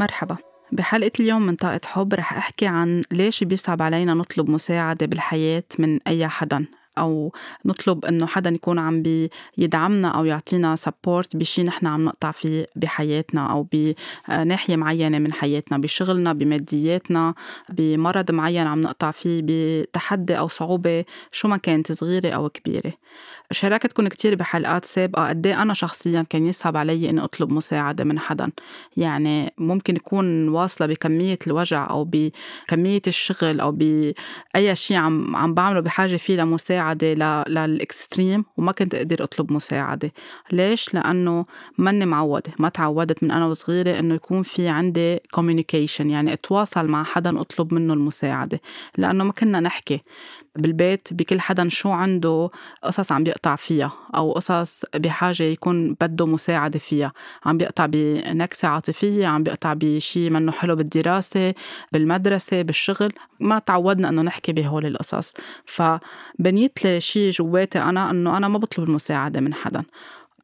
مرحبا. بحلقة اليوم من طاقة حب رح أحكي عن ليش بيصعب علينا نطلب مساعدة بالحياة من أي حدا. أو نطلب إنه حدا يكون عم بيدعمنا أو يعطينا سبورت بشي نحن عم نقطع فيه بحياتنا أو بناحية معينة من حياتنا بشغلنا بمادياتنا بمرض معين عم نقطع فيه بتحدي أو صعوبة شو ما كانت صغيرة أو كبيرة. شاركتكم كتير بحلقات سابقة قد إيه أنا شخصيا كان يصعب علي إني أطلب مساعدة من حدا. يعني ممكن يكون واصلة بكمية الوجع أو بكمية الشغل أو بأي شيء عم عم بعمله بحاجة فيه لمساعدة لل extreme وما كنت أقدر أطلب مساعدة ليش؟ لأنه ماني معودة ما تعودت من أنا وصغيرة إنه يكون في عندي communication يعني أتواصل مع حدا أطلب منه المساعدة لأنه ما كنا نحكي بالبيت بكل حدا شو عنده قصص عم بيقطع فيها أو قصص بحاجة يكون بده مساعدة فيها. عم بيقطع بنكسة عاطفية عم بيقطع بشي منه حلو بالدراسة بالمدرسة بالشغل. ما تعودنا أنه نحكي بهول القصص. فبنيت لي شي جواتي أنا أنه أنا ما بطلب المساعدة من حدا.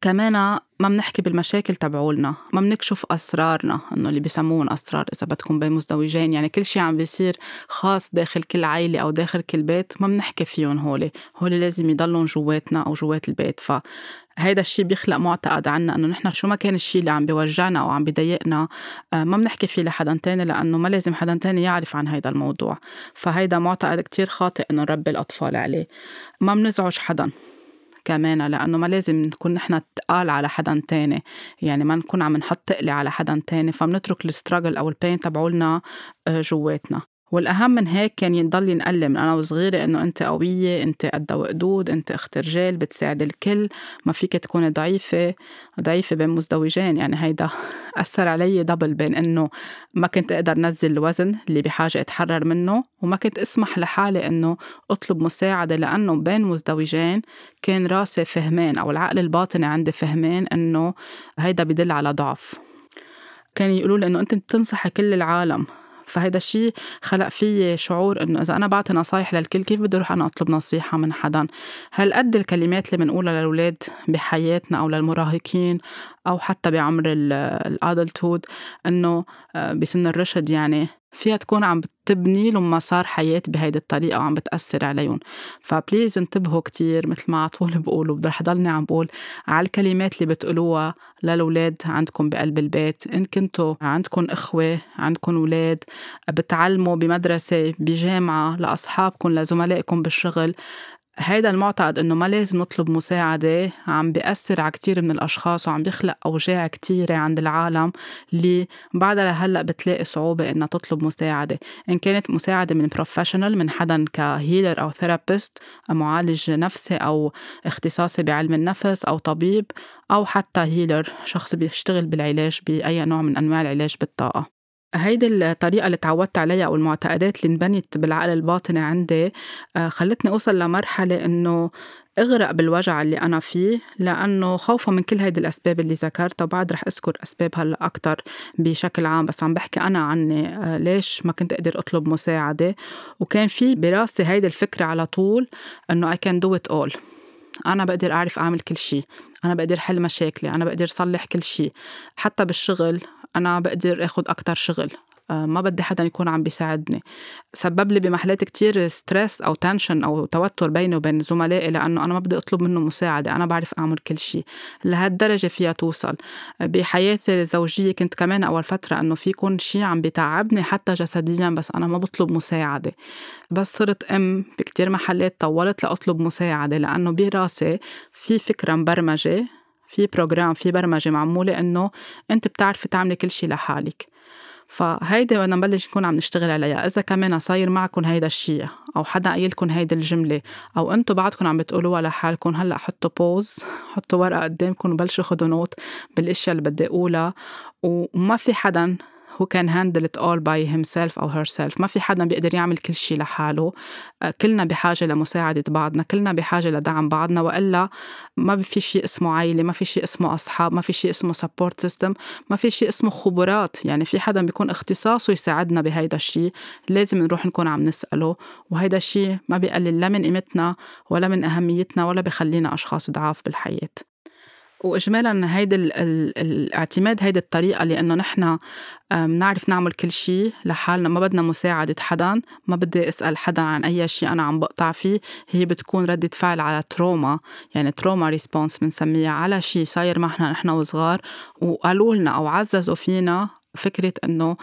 كمان ما بنحكي بالمشاكل تبعولنا ما بنكشف أسرارنا إنه اللي بسموهم أسرار إذا بدكم بين مزدوجين يعني كل شيء عم بيصير خاص داخل كل عائلة أو داخل كل بيت ما بنحكي فيهم هولي. هولي لازم يضلون جواتنا أو جوات البيت. ف هيدا الشيء بيخلق معتقد عنا إنه نحن شو ما كان الشيء اللي عم بيوجعنا أو عم بيضايقنا آه، ما بنحكي فيه لحدا تاني لأنه ما لازم حدا تاني يعرف عن هيدا الموضوع. فهيدا معتقد كتير خاطئ إنه نربي الأطفال عليه. ما بنزعج حدا. كمان لأنه ما لازم نكون نحن تقال على حدا تاني. يعني ما نكون عم نحط تقلي على حدا تاني فبنترك الستراجل أو البين تبعولنا آه، جواتنا. والأهم من هيك كان يضل ينقل من أنا وصغيرة إنه أنت قوية أنت قد وقدود أنت أخت رجال بتساعد الكل ما فيك تكوني ضعيفة ضعيفة بين مزدوجين. يعني هيدا أثر علي دبل بين إنه ما كنت أقدر نزل الوزن اللي بحاجة أتحرر منه وما كنت أسمح لحالي إنه أطلب مساعدة لأنه بين مزدوجين كان راسي فهمان أو العقل الباطني عندي فهمان إنه هيدا بدل على ضعف. كان يقولوا لي إنه أنت بتنصحي كل العالم فهيدا الشيء خلق في شعور إنه إذا أنا بعطي نصايح للكل كيف بدي أروح أنا أطلب نصيحة من حدا؟ هل قد الكلمات اللي بنقولها للأولاد بحياتنا أو للمراهقين أو حتى بعمر الادلتود إنه آه، بسن الرشد يعني فيها تكون عم بتبني لهم مسار حياة بهيدي الطريقة وعم بتأثر عليهم. فبليز انتبهوا كتير مثل ما طول بقولوا رح ضلني عم بقول على الكلمات اللي بتقولوها للأولاد عندكم بقلب البيت. إن كنتوا عندكم إخوة عندكم أولاد بتعلموا بمدرسة بجامعة لأصحابكم لزملائكم بالشغل هيدا المعتقد إنه ما لازم نطلب مساعدة عم بيأثر على كتير من الأشخاص وعم بيخلق أوجاع كتيرة عند العالم اللي بعدها لهلأ بتلاقي صعوبة إنها تطلب مساعدة. إن كانت مساعدة من professional من حدا ك healer أو therapist معالج نفسي أو اختصاصي بعلم النفس أو طبيب أو حتى healer شخص بيشتغل بالعلاج بأي نوع من أنواع العلاج بالطاقة. هيدي الطريقة اللي تعودت عليها أو المعتقدات اللي انبنت بالعقل الباطني عندي آه، خلتني أوصل لمرحلة إنه اغرق بالوجع اللي أنا فيه لأنه خوفا من كل هيدي الأسباب اللي ذكرتها وبعد رح أذكر أسباب هلأ أكتر بشكل عام. بس عم بحكي أنا عني آه، ليش ما كنت أقدر أطلب مساعدة؟ وكان في براسي هيدي الفكرة على طول إنه I can do it all. أنا بقدر أعرف أعمل كل شيء أنا بقدر حل مشاكلي. أنا بقدر صلح كل شيء حتى بالشغل أنا بقدر أخد أكتر شغل. آه، ما بدي حدا يكون عم بيساعدني. سبب لي بمحلات كتير stress أو tension أو توتر بيني وبين زملائي لأنه أنا ما بدي أطلب منه مساعدة. أنا بعرف أعمل كل شيء لهالدرجة فيها توصل. بحياتي الزوجية كنت كمان أول فترة إنه في يكون شيء عم بيتعبني حتى جسديا بس أنا ما بطلب مساعدة. بس صرت أم بكتير محلات طولت لأطلب مساعدة لأنه براسي في فكرة مبرمجة في program في برمجة معمولة إنه أنت بتعرفي تعملي كل شيء لحالك. فهيدي بدنا نبلش نكون عم نشتغل عليها. إذا كمان صاير معكم هيدا الشيء أو حدا قايل لكم هيدي الجملة أو أنتم بعدكم عم بتقولوها لحالكم هلأ حطوا pause حطوا ورقة قدامكم وبلشوا خدوا note بالأشياء اللي بدي أقولها. وما في حدا who can handle it all by himself أو herself. ما في حدا بيقدر يعمل كل شيء لحاله. آه، كلنا بحاجة لمساعدة بعضنا كلنا بحاجة لدعم بعضنا وإلا ما في شيء اسمه عائلة ما في شيء اسمه أصحاب ما في شيء اسمه support system ما في شيء اسمه خبرات. يعني في حدا بيكون اختصاصه يساعدنا بهيدا الشيء لازم نروح نكون عم نسأله. وهيدا الشيء ما بيقلل لا من قيمتنا ولا من أهميتنا ولا بخلينا أشخاص ضعاف بالحياة. واجمالا هيدي الاعتماد هيدي الطريقة لأنه نحن بنعرف نعمل كل شيء لحالنا. ما بدنا مساعدة حدا ما بدي أسأل حدا عن أي شيء أنا عم بقطع فيه. هي بتكون ردة فعل على trauma يعني trauma response بنسميها. على شيء صاير معنا نحن وصغار وقالوا لنا أو عززوا فينا فكرة إنه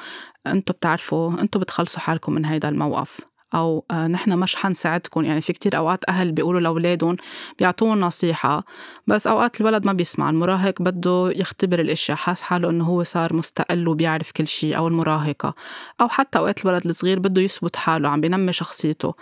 أنتم بتعرفوا أنتم بتخلصوا حالكم من هيدا الموقف. أو آه، نحن مش حنساعدكم يعني في كتير أوقات أهل بيقولوا لاولادهم بيعطوهم نصيحة بس أوقات الولد ما بيسمع. المراهق بده يختبر الإشياء حاس حاله إنه هو صار مستقل وبيعرف كل شيء أو المراهقة. أو حتى أوقات الولد الصغير بده يثبت حاله عم بينمي شخصيته.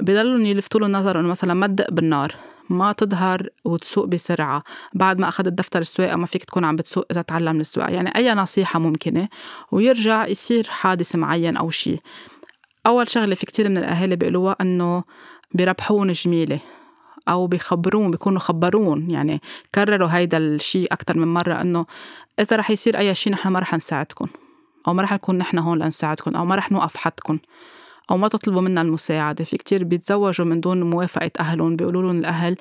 بضلهم يلفتوا له النظر إنه مثلا ما تدق بالنار ما تظهر وتسوق بسرعة. بعد ما أخذت دفتر السواقة ما فيك تكون عم بتسوق إذا تعلم السواقة. يعني أي نصيحة ممكنة ويرجع يصير حادث معين أو شيء أول شغلة في كتير من الأهالي بيقولوها إنه بيربحون جميلة أو بيخبرون بيكونوا خبرون يعني كرروا هيدا الشيء أكتر من مرة إنه إذا رح يصير أي شيء نحن ما رح نساعدكم أو ما رح نكون نحن هون لنساعدكم أو ما رح نوقف حدكم أو ما تطلبوا منا المساعدة. في كتير بيتزوجوا من دون موافقة أهلهم بيقولوا لهم الأهل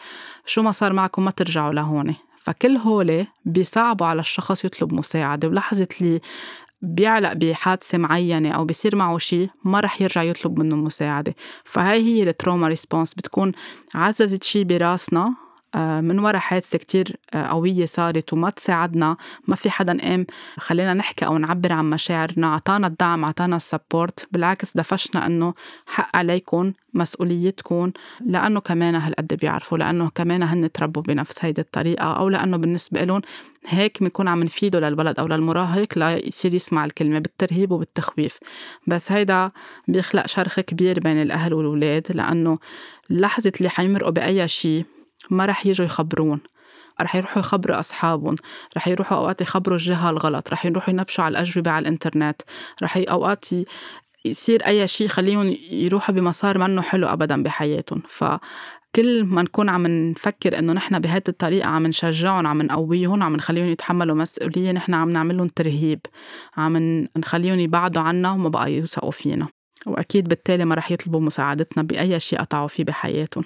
شو ما صار معكم ما ترجعوا لهون. فكل هولي بيصعبوا على الشخص يطلب مساعدة. ولحظة اللي بيعلق بحادثة معينة أو بيصير معه شيء ما رح يرجع يطلب منه مساعدة فهي هي ال trauma response بتكون عززت شيء براسنا من وراء حادثة كتير آه، قوية صارت وما تساعدنا ما في حدا قام. خلينا نحكي أو نعبر عن مشاعرنا. عطانا الدعم عطانا السبورت. بالعكس دفشنا أنه حق عليكم مسؤوليتكم لأنه كمان هالقد بيعرفوا لأنه كمان هن تربوا بنفس هيدي الطريقة أو لأنه بالنسبة لهم هيك بنكون عم نفيده للولد أو للمراهق ليصير يسمع الكلمة بالترهيب وبالتخويف. بس هيدا بيخلق شرخ كبير بين الأهل والولاد لأنه لحظة اللي حيمرقوا بأي شيء ما رح يجوا يخبرون. رح يروحوا يخبروا أصحابهم. رح يروحوا أوقات يخبروا الجهة الغلط. رح يروحوا ينبشوا على الأجوبة على الإنترنت. رح أوقات يصير أي شيء يخليهم يروحوا بمسار منه حلو أبدا بحياتهم. ف كل ما نكون عم نفكر إنه نحن بهذه الطريقة عم نشجعهم عم نقويهم عم نخليهم يتحملوا مسؤولية نحن عم نعمل لهم ترهيب. عم نخليهم يبعدوا عنا وما بقى يوثقوا فينا. وأكيد بالتالي ما رح يطلبوا مساعدتنا بأي شيء قطعوا فيه بحياتهم.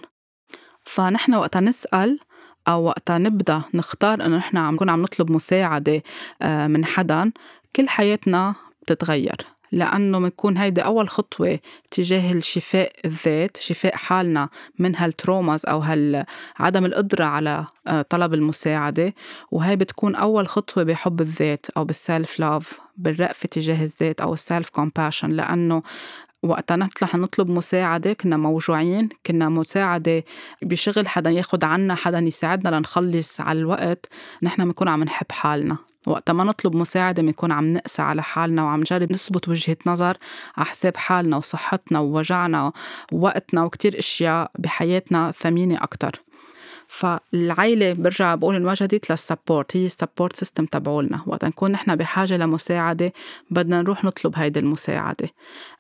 فنحن وقتها نسأل أو وقتها نبدأ نختار إنه نحن عم نكون عم نطلب مساعدة آه، من حدا كل حياتنا بتتغير. لأنه بنكون هيدي أول خطوة تجاه الشفاء الذات شفاء حالنا من هال traumas أو هال عدم القدرة على آه، طلب المساعدة. وهي بتكون أول خطوة بحب الذات أو بال self love بالرأفة تجاه الذات أو ال self compassion لأنه وقتها نطلع نطلب مساعدة كنا موجوعين كنا مساعدة بشغل حدا ياخد عنا حدا يساعدنا لنخلص على الوقت. نحن بنكون عم نحب حالنا. وقتها ما نطلب مساعدة بنكون عم نقسى على حالنا وعم نجرب نثبت وجهة نظر على حساب حالنا وصحتنا ووجعنا ووقتنا وكتير أشياء بحياتنا ثمينة أكتر. فالعيلة برجع بقول انوجدت لل support هي ال support system تبعولنا. وقت نكون نحن بحاجة لمساعدة بدنا نروح نطلب هيدي المساعدة.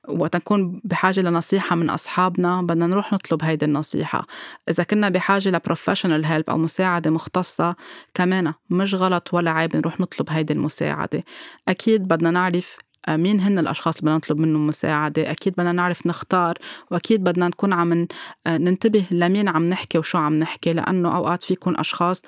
وقت نكون بحاجة لنصيحة من أصحابنا بدنا نروح نطلب هيدي النصيحة. إذا كنا بحاجة لبروفيشنال هيلب أو مساعدة مختصة كمان مش غلط ولا عيب نروح نطلب هيدي المساعدة. أكيد بدنا نعرف مين هن الأشخاص اللي بدنا نطلب منهم مساعدة؟ أكيد بدنا نعرف نختار وأكيد بدنا نكون عم آه، ننتبه لمين عم نحكي وشو عم نحكي لأنه أوقات في يكون أشخاص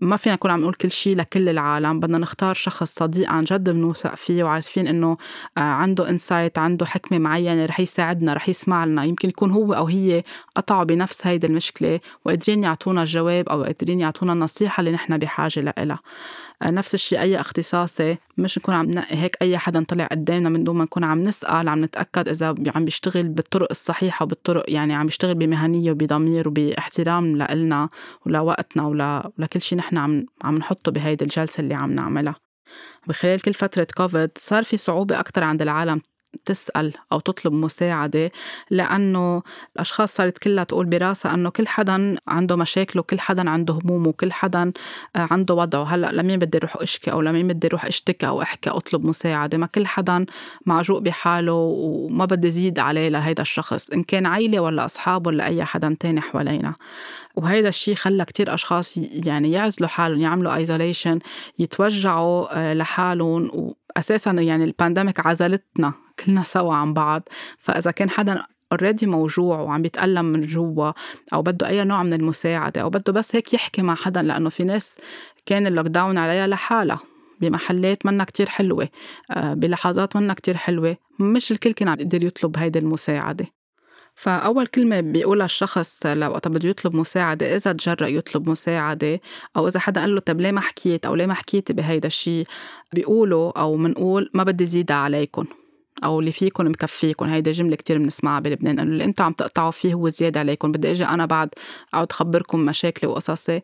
ما فينا نكون عم نقول كل شيء لكل العالم بدنا نختار شخص صديق عن جد بنوثق فيه وعارفين إنه آه، عنده انسايت عنده حكمة معينة رح يساعدنا رح يسمع لنا يمكن يكون هو أو هي قطعوا بنفس هيدي المشكلة وقادرين يعطونا الجواب أو قادرين يعطونا النصيحة اللي نحن بحاجة لها آه، نفس الشيء أي اختصاصي مش نكون عم ننقي هيك أي حدا طلع قدامنا من دون ما نكون عم نسأل عم نتأكد إذا عم بيشتغل بالطرق الصحيحة وبالطرق يعني عم بيشتغل بمهنية وبضمير وباحترام لنا ولوقتنا ولكل شيء نحن عم عم نحطه بهيدي الجلسة اللي عم نعملها. بخلال كل فترة كوفيد صار في صعوبة أكتر عند العالم تسأل أو تطلب مساعدة لأنه الأشخاص صارت كلها تقول براسها أنه كل حدا عنده مشاكل وكل حدا عنده هموم وكل حدا آه، عنده وضعه هلأ لمين بدي أروح أشكي أو لمين بدي أروح أشتكي أو أحكي أطلب مساعدة. ما كل حدا معجوق بحاله وما بدي زيد عليه لهيدا الشخص إن كان عيلة ولا أصحاب ولا أي حدا تاني حوالينا. وهيدا الشيء خلى كتير أشخاص يعني يعزلوا حالهم يعملوا isolation يتوجعوا آه، لحالهم وأساسا يعني ال pandemic عزلتنا كلنا سوا عن بعض. فإذا كان حدا already موجوع وعم بيتألم من جوا أو بده أي نوع من المساعدة أو بده بس هيك يحكي مع حدا لأنه في ناس كان ال lockdown عليها لحالها بمحلات منا كتير حلوة آه، بلحظات منا كتير حلوة مش الكل كان عم يقدر يطلب هيدي المساعدة. فأول كلمة بيقولها الشخص لوقت بده يطلب مساعدة إذا تجرأ يطلب مساعدة أو إذا حدا قال له طب ليه ما حكيت أو ليه ما حكيتي بهيدا الشيء بيقولوا أو منقول ما بدي زيدها عليكم أو اللي فيكم مكفيكم هيدي جملة كتير بنسمعها بلبنان انه اللي أنتم عم تقطعوا فيه هو زيادة عليكم بدي إجي أنا بعد أقعد خبركم مشاكلي وقصصي.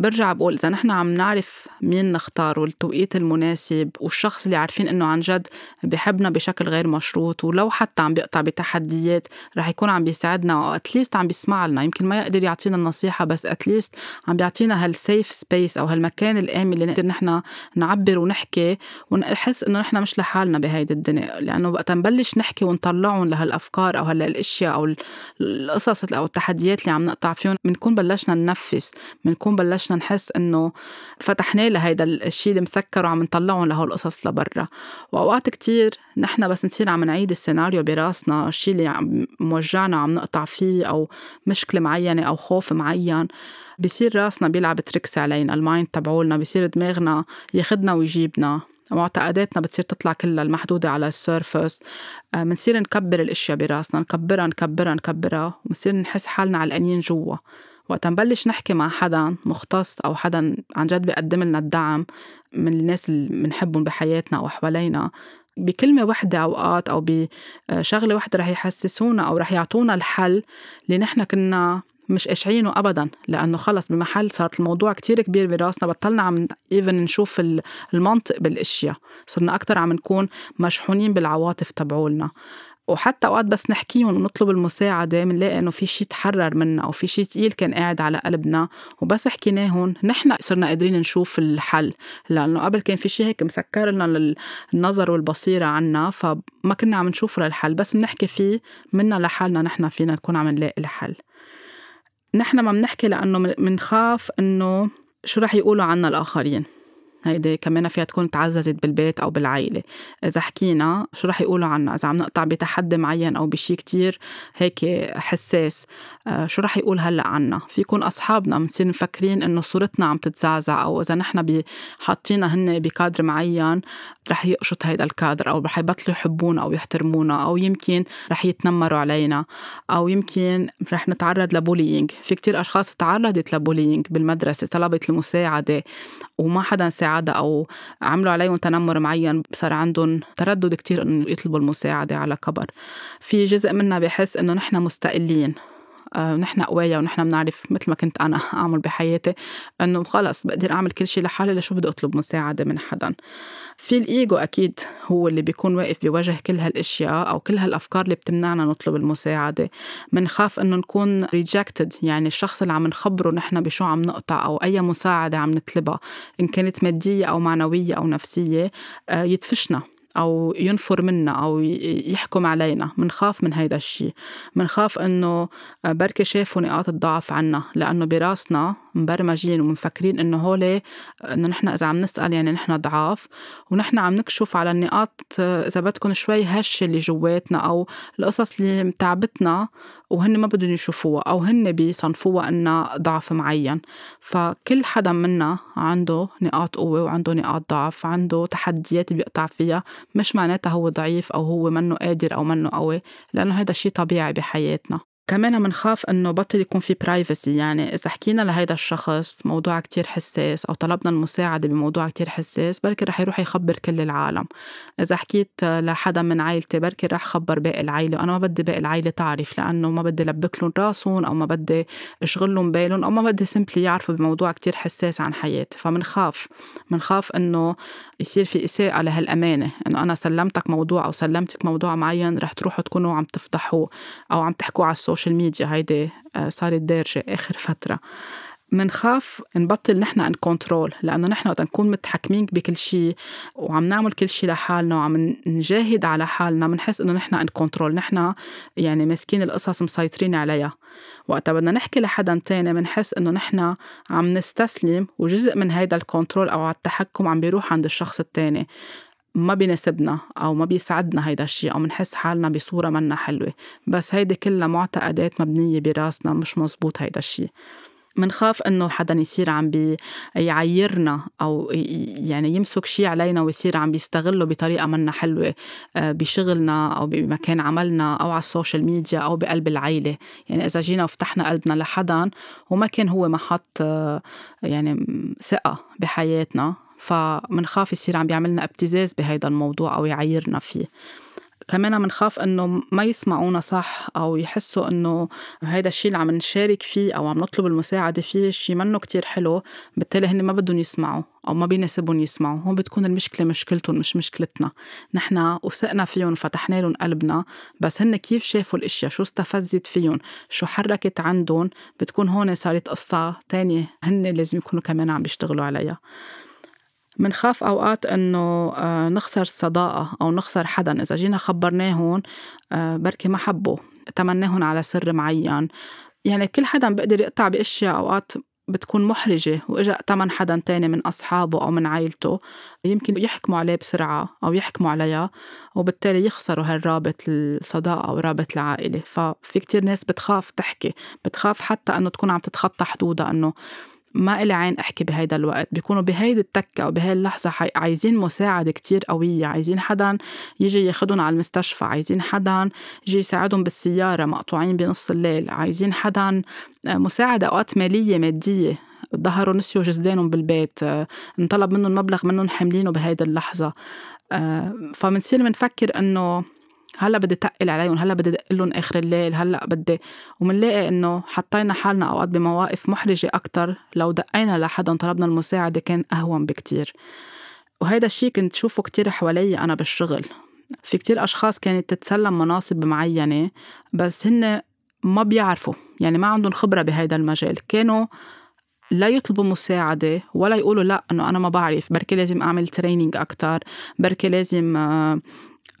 برجع بقول إذا نحن عم نعرف مين نختار والتوقيت المناسب والشخص اللي عارفين إنه عن جد بحبنا بشكل غير مشروط ولو حتى عم بيقطع بتحديات رح يكون عم بيساعدنا أو أتليست عم بيسمع لنا يمكن ما يقدر يعطينا النصيحة بس أتليست عم بيعطينا هالسيف سبيس أو هالمكان الآمن اللي نقدر نحن نعبر ونحكي ونحس إنه نحن مش لحالنا بهيدي الدنيا. لأنه وقت نبلش نحكي ونطلعهم لهالأفكار أو هالأشياء أو القصص أو التحديات اللي عم نقطع فيهم بنكون بلشنا ننفس بنكون بلشنا بلشنا نحس إنه فتحنا لهيدا الشيء المسكر وعم نطلعهم لهول القصص لبرا. وأوقات كتير نحن بس نصير عم نعيد السيناريو براسنا الشيء اللي موجعنا عم نقطع فيه أو مشكلة معينة أو خوف معين بصير راسنا بيلعب tricks علينا ال mind تبعولنا بصير دماغنا ياخدنا ويجيبنا. معتقداتنا بتصير تطلع كلها المحدودة على ال surface. بنصير آه، نكبر الأشياء براسنا نكبرها نكبرها نكبرها وبنصير نحس حالنا علقانين جوا. وقت نبلش نحكي مع حدا مختص أو حدا عن جد بيقدم لنا الدعم من الناس اللي بنحبهم بحياتنا أو حوالينا بكلمة وحدة أوقات أو بشغلة وحدة رح يحسسونا أو رح يعطونا الحل اللي نحن كنا مش قاشعينه ابدا لأنه خلص بمحل صارت الموضوع كتير كبير براسنا بطلنا عم ايفن نشوف المنطق بالأشياء صرنا أكثر عم نكون مشحونين بالعواطف تبعولنا. وحتى أوقات بس نحكيهم ونطلب المساعدة بنلاقي إنه في شيء تحرر منا أو في شيء ثقيل كان قاعد على قلبنا وبس حكيناهم نحن صرنا قادرين نشوف الحل لأنه قبل كان في شيء هيك مسكر لنا النظر والبصيرة عنا فما كنا عم نشوف للحل بس بنحكي فيه منا لحالنا نحن فينا نكون عم نلاقي الحل. نحن ما بنحكي لأنه بنخاف إنه شو رح يقولوا عنا الآخرين. هيدي كمان فيها تكون تعززت بالبيت أو بالعائلة. إذا حكينا شو رح يقولوا عنا إذا عم نقطع بتحدي معين أو بشي كتير هيك حساس. آه، شو رح يقول هلأ عنا في يكون أصحابنا بنصير مفكرين إنه صورتنا عم تتزعزع أو إذا نحن حاطينا هن بكادر معين رح يقشط هيدا الكادر أو رح يبطلوا يحبونا أو يحترمونا أو يمكن رح يتنمروا علينا أو يمكن رح نتعرض ل bullying في كتير أشخاص تعرضت ل bullying بالمدرسة طلبت المساعدة وما حدا ساعدها أو عملوا عليهم تنمر معين صار عندهم تردد كتير إنه يطلبوا المساعدة على كبر. في جزء منا بحس إنه نحن مستقلين. آه، نحن قوايا ونحن بنعرف مثل ما كنت أنا أعمل بحياتي إنه خلص بقدر أعمل كل شيء لحالي لشو بدي أطلب مساعدة من حدا. في الإيجو أكيد هو اللي بيكون واقف بوجه كل هالأشياء أو كل هالأفكار اللي بتمنعنا نطلب المساعدة. بنخاف إنه نكون ريجكتد يعني الشخص اللي عم نخبره نحن بشو عم نقطع أو أي مساعدة عم نطلبها إن كانت مادية أو معنوية أو نفسية آه، يدفشنا. أو ينفر منا أو يحكم علينا منخاف من هيدا الشيء منخاف إنه بركي شافوا نقاط الضعف عنا لأنه براسنا مبرمجين ومفكرين إنه هولي إنه نحن إذا عم نسأل يعني نحن ضعاف ونحن عم نكشف على النقاط إذا بدكم شوي هشة اللي جواتنا أو القصص اللي متعبتنا وهن ما بدهم يشوفوها أو هن بيصنفوها إنها ضعف معين. فكل حدا منا عنده نقاط قوة وعنده نقاط ضعف عنده تحديات بيقطع فيها مش معناتها هو ضعيف أو هو منه قادر أو منه قوي لأنه هذا شيء طبيعي بحياتنا. كمان منخاف إنه بطل يكون في برايفسي يعني إذا حكينا لهيدا الشخص موضوع كتير حساس أو طلبنا المساعدة بموضوع كتير حساس بركي رح يروح يخبر كل العالم. إذا حكيت لحدا من عائلتي بركي رح خبر باقي العائله وأنا ما بدي باقي العائله تعرف لأنه ما بدي لبك لهم راسهم أو ما بدي أشغل لهم بالهم أو ما بدي simply يعرفوا بموضوع كتير حساس عن حياتي. فمنخاف منخاف إنه يصير في إساءة لهالأمانة. إنه أنا سلمتك موضوع أو سلمتك موضوع معين رح تروحوا تكونوا عم تفتحوا أو عم تحكوا على ال social ال social media هيدي آه، صارت دارجة آخر فترة. منخاف نبطل نحن in control لأنه نحن وقت نكون متحكمين بكل شيء وعم نعمل كل شيء لحالنا وعم نجاهد على حالنا بنحس إنه نحن in control نحن يعني ماسكين القصص مسيطرين عليها. وقت بدنا نحكي لحدا تاني بنحس إنه نحن عم نستسلم وجزء من هيدا الكنترول أو التحكم عم بيروح عند الشخص التاني. ما بيناسبنا أو ما بيسعدنا هيدا الشيء أو منحس حالنا بصورة منا حلوة. بس هيدي كلها معتقدات مبنية براسنا مش مزبوط هيدا الشيء منخاف إنه حدا يصير عم بيعيرنا أو يعني يمسك شيء علينا ويصير عم بيستغله بطريقة منا حلوة آه، بشغلنا أو بمكان عملنا أو على ال social media أو بقلب العيلة. يعني إذا جينا وفتحنا قلبنا لحدا وما كان هو محط آه، يعني ثقة بحياتنا فمنخاف يصير عم بيعملنا ابتزاز بهيدا الموضوع أو يعيرنا فيه. كمان منخاف إنه ما يسمعونا صح أو يحسوا إنه هيدا الشيء اللي عم نشارك فيه أو عم نطلب المساعدة فيه شيء منه كتير حلو بالتالي هن ما بدهم يسمعوا أو ما بيناسبهم يسمعوا. هون بتكون المشكلة مشكلتهم مش مشكلتنا. نحن وثقنا فيهم فتحنا لهم قلبنا بس هن كيف شافوا الإشياء؟ شو استفزت فيهم؟ شو حركت عندهم؟ بتكون هون صارت قصة تانية هن لازم يكونوا كمان عم بيشتغلوا عليها. منخاف أوقات إنه آه، نخسر الصداقة أو نخسر حدا. إذا جينا خبرناهم آه، بركي ما حبوا تمناهم على سر معين. يعني كل حدا بيقدر يقطع بأشياء أوقات بتكون محرجة وإجا تمن حدا تاني من أصحابه أو من عائلته يمكن يحكموا عليه بسرعة أو يحكموا عليها وبالتالي يخسروا هالرابط الصداقة أو رابط العائلة. ففي كتير ناس بتخاف تحكي بتخاف حتى أنه تكون عم تتخطى حدودها أنه ما إلي عين أحكي بهيدا الوقت. بيكونوا بهيدي التكة أو اللحظة عايزين مساعدة كتير قوية. عايزين حدا يجي ياخدهم على المستشفى. عايزين حدا يجي يساعدهم بالسيارة مقطوعين بنص الليل. عايزين حدا آه، مساعدة أوقات مالية مادية. ظهروا نسيوا جزدانهم بالبيت. آه، انطلب منهم مبلغ منهم حاملينه بهيدي اللحظة. آه، فمنصير منفكر إنه هلأ بدي تقل عليهم هلأ بدي دق لهم آخر الليل هلأ بدي. ومنلاقي إنه حطينا حالنا أوقات بمواقف محرجة أكثر لو دقينا لحدا طلبنا المساعدة كان أهون بكتير. وهيدا الشيء كنت شوفه كتير حوالي أنا بالشغل. في كتير أشخاص كانت تتسلم مناصب معينة بس هن ما بيعرفوا يعني ما عندهم خبرة بهيدا المجال. كانوا لا يطلبوا مساعدة ولا يقولوا لأ إنه أنا ما بعرف بركي لازم أعمل training أكتر بركي لازم آه،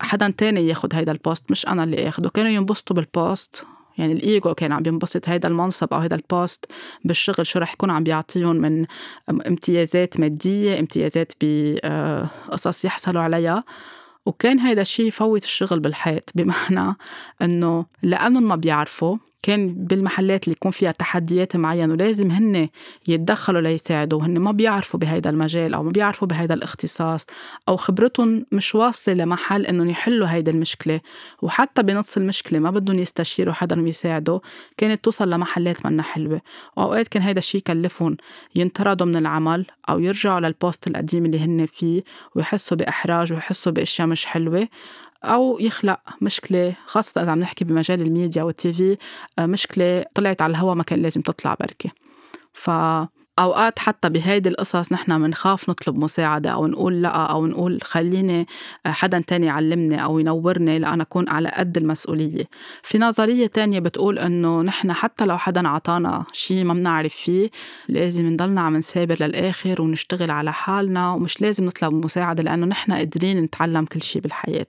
حدا تاني ياخد هيدا ال post مش أنا اللي آخده. كانوا ينبسطوا بال post يعني الايجو كان عم ينبسط هيدا المنصب أو هيدا ال post بالشغل شو رح يكون عم بيعطيهم من امتيازات مادية امتيازات بقصص يحصلوا عليها. وكان هيدا الشيء يفوت الشغل بالحيط بمعنى إنه لأنهم ما بيعرفوا كان بالمحلات اللي يكون فيها تحديات معينة ولازم هن يتدخلوا ليساعدوا هن ما بيعرفوا بهيدا المجال أو ما بيعرفوا بهيدا الاختصاص أو خبرتهم مش واصلة لمحل إنهم يحلوا هيدا المشكلة. وحتى بنص المشكلة ما بدهم يستشيروا حدا يساعدوا كانت توصل لمحلات منا حلوة. وأوقات كان هيدا الشيء يكلفهم ينطردوا من العمل أو يرجعوا للبوست القديم اللي هن فيه ويحسوا بإحراج ويحسوا بأشياء مش حلوة. أو يخلق مشكلة خاصة إذا عم نحكي بمجال الميديا والتي في آه، مشكلة طلعت على الهوا ما كان لازم تطلع بركة. ف أوقات حتى بهيدي القصص نحن بنخاف نطلب مساعدة أو نقول لأ أو نقول خليني آه، حدا تاني يعلمني أو ينورني لأنا أكون على قد المسؤولية. في نظرية تانية بتقول إنه نحن حتى لو حدا عطانا شيء ما بنعرف فيه لازم نضلنا عم نسابر للآخر ونشتغل على حالنا ومش لازم نطلب مساعدة لأنه نحن قادرين نتعلم كل شيء بالحياة.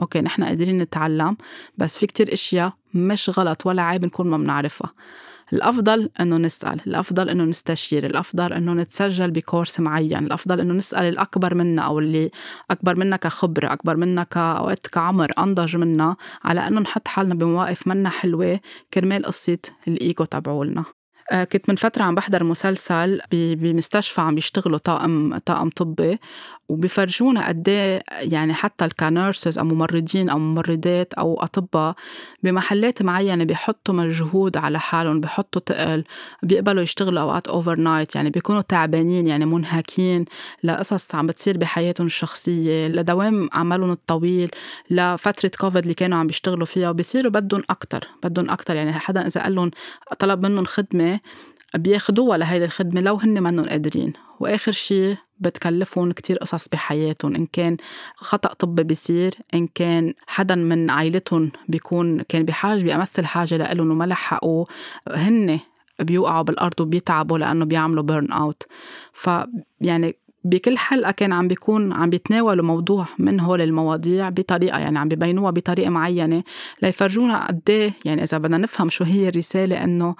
أوكي نحن قادرين نتعلم بس في كتير إشياء مش غلط ولا عيب نكون ما بنعرفها الأفضل إنه نسأل الأفضل إنه نستشير الأفضل إنه نتسجل بكورس معين الأفضل إنه نسأل الأكبر منا أو اللي أكبر منا كخبرة أكبر منا كأوقات كعمر أنضج منا على إنه نحط حالنا بمواقف منا حلوة كرمال قصة الإيجو تبعولنا. كنت من فترة عم بحضر مسلسل بمستشفى عم بيشتغلوا طاقم طاقم طبي وبيفرجونا قد إيه يعني حتى ك nurses أو ممرضين أو ممرضات أو أطباء بمحلات معينة بيحطوا مجهود على حالهم بيحطوا تقل بيقبلوا يشتغلوا أوقات overnight يعني بيكونوا تعبانين يعني منهكين لقصص عم بتصير بحياتهم الشخصية لدوام عملهم الطويل لفترة كوفيد اللي كانوا عم بيشتغلوا فيها وبصيروا بدهم أكثر بدهم أكثر يعني حدا إذا قال لهم طلب منهم خدمة بياخدوها لهيدي الخدمة لو هن منهم قادرين. وآخر شي بتكلفهم كتير قصص بحياتهم إن كان خطأ طبي بيصير إن كان حدا من عائلتهم بيكون كان بحاجة بأمس الحاجة لإلهم وما لحقوا هن بيوقعوا بالأرض وبيتعبوا لأنه بيعملوا بيرن أوت فيعني بكل حلقة كان عم بيكون عم بيتناولوا موضوع من هول المواضيع بطريقة يعني عم ببينوها بطريقة معينة ليفرجونا قد إيه، يعني إذا بدنا نفهم شو هي الرسالة إنه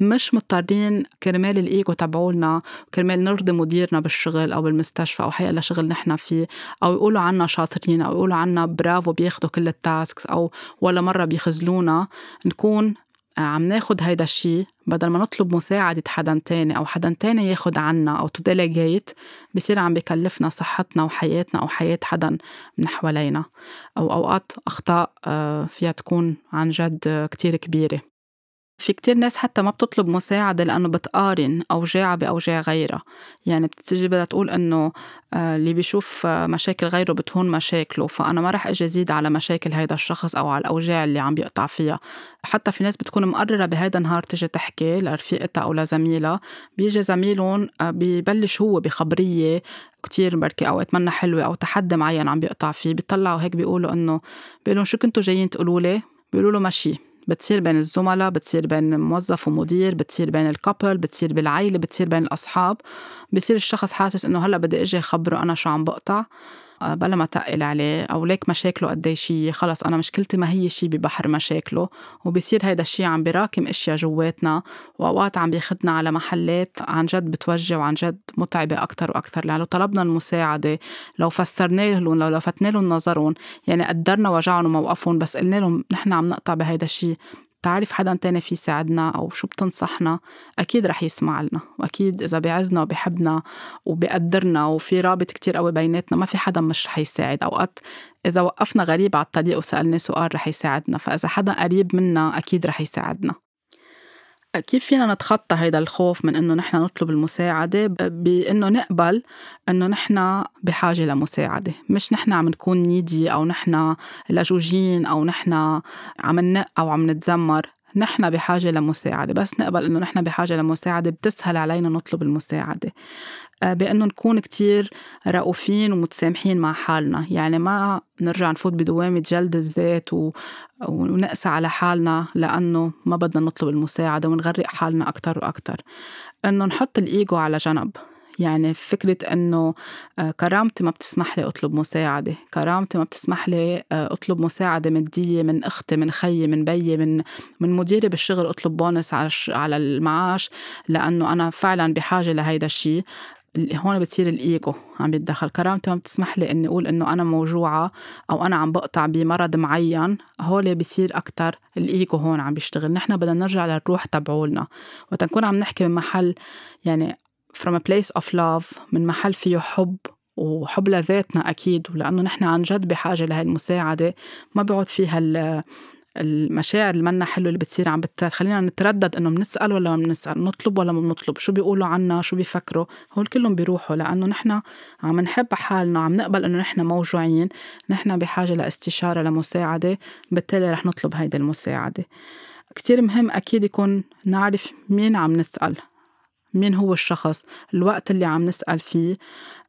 مش مضطرين كرمال الإيجو تبعولنا كرمال نرضي مديرنا بالشغل أو بالمستشفى أو حيلا شغل نحن فيه أو يقولوا عنا شاطرين أو يقولوا عنا برافو بياخدوا كل ال tasks أو ولا مرة بيخزلونا نكون عم ناخد هيدا الشيء بدل ما نطلب مساعدة حدا تاني أو حدا تاني ياخد عنا أو to delegate بصير عم بكلفنا صحتنا وحياتنا أو حياة حدا من حوالينا أو أوقات أخطاء آه، فيها تكون عن جد كتير كبيرة. في كتير ناس حتى ما بتطلب مساعدة لأنه بتقارن أوجاعها بأوجاع غيرها. يعني بتجي بدها تقول إنه آه، اللي بيشوف آه، مشاكل غيره بتهون مشاكله فأنا ما رح أجي أزيد على مشاكل هيدا الشخص أو على الأوجاع اللي عم بيقطع فيها. حتى في ناس بتكون مقررة بهيدا النهار تجي تحكي لرفيقتها أو لزميلها بيجي زميلهم آه، ببلش هو بخبرية كتير بركي أوقات منا حلوة أو تحدي معين عم بيقطع فيه بيطلعوا هيك بيقولوا إنه بيقولوا شو كنتوا جايين تقولوا لي؟ بيقولوا له ماشي. بتصير بين الزملاء بتصير بين موظف ومدير بتصير بين الكابل بتصير بالعيلة بتصير بين الأصحاب. بصير الشخص حاسس إنه هلأ بدي أجي أخبره أنا شو عم بقطع. بلا ما تقل عليه أو ليك مشاكله قد شي خلص أنا مشكلتي ما هي شي ببحر مشاكله وبصير هيدا الشي عم براكم إشياء جواتنا وأوقات عم بياخدنا على محلات عن جد بتوجع وعن جد متعبة أكثر وأكثر لو طلبنا المساعدة لو فسرنا لهم لو لفتنا لهم نظرهم يعني قدرنا وجعهم وموقفهم بس قلنا لهم نحن عم نقطع بهيدا الشي. تعرف حدا تاني في يساعدنا أو شو بتنصحنا أكيد رح يسمع لنا وأكيد إذا بيعزنا وبيحبنا وبيقدرنا وفي رابط كتير قوي بيناتنا ما في حدا مش رح يساعد. أوقات إذا وقفنا غريب على الطريق وسألنا سؤال رح يساعدنا فإذا حدا قريب منا أكيد رح يساعدنا. كيف فينا نتخطى هيدا الخوف من إنه نحن نطلب المساعدة؟ بإنه نقبل إنه نحن بحاجة لمساعدة. مش نحن عم نكون نيدي أو نحن لجوجين أو نحن عم ننق أو عم نتذمر. نحن بحاجة لمساعدة بس نقبل إنه نحن بحاجة لمساعدة بتسهل علينا نطلب المساعدة. آه، بأنه نكون كتير رؤوفين ومتسامحين مع حالنا. يعني ما نرجع نفوت بدوامة جلد الذات و... ونقسى على حالنا لأنه ما بدنا نطلب المساعدة ونغرق حالنا أكتر وأكتر. إنه نحط الإيجو على جنب. يعني فكرة إنه آه، كرامتي ما بتسمح لي أطلب مساعدة. كرامتي ما بتسمح لي آه، أطلب مساعدة مادية من أختي من خيي من بيي من من مديري بالشغل أطلب بونس على المعاش لأنه أنا فعلا بحاجة لهيدا الشيء هون بتصير الإيجو عم بيتدخل. كرامتي ما بتسمح لي إني أقول إنه أنا موجوعة أو أنا عم بقطع بمرض معين. هول بصير أكثر الإيجو هون عم بيشتغل. نحن بدنا نرجع للروح تبعولنا. وقت نكون عم نحكي من محل يعني from a place of love من محل فيه حب وحب لذاتنا أكيد ولأنه نحن عن جد بحاجة لهي المساعدة. ما بيعود فيها المشاعر اللي منا حلوة اللي بتصير عم بتخلينا نتردد إنه بنسال ولا ما بنسال نطلب ولا ما بنطلب شو بيقولوا عنا شو بيفكروا؟ هول كلهم بيروحوا لأنه نحن عم نحب حالنا عم نقبل إنه نحن موجوعين نحن بحاجة لإستشارة لمساعدة بالتالي رح نطلب هيدي المساعدة. كتير مهم أكيد يكون نعرف مين عم نسأل. مين هو الشخص الوقت اللي عم نسأل فيه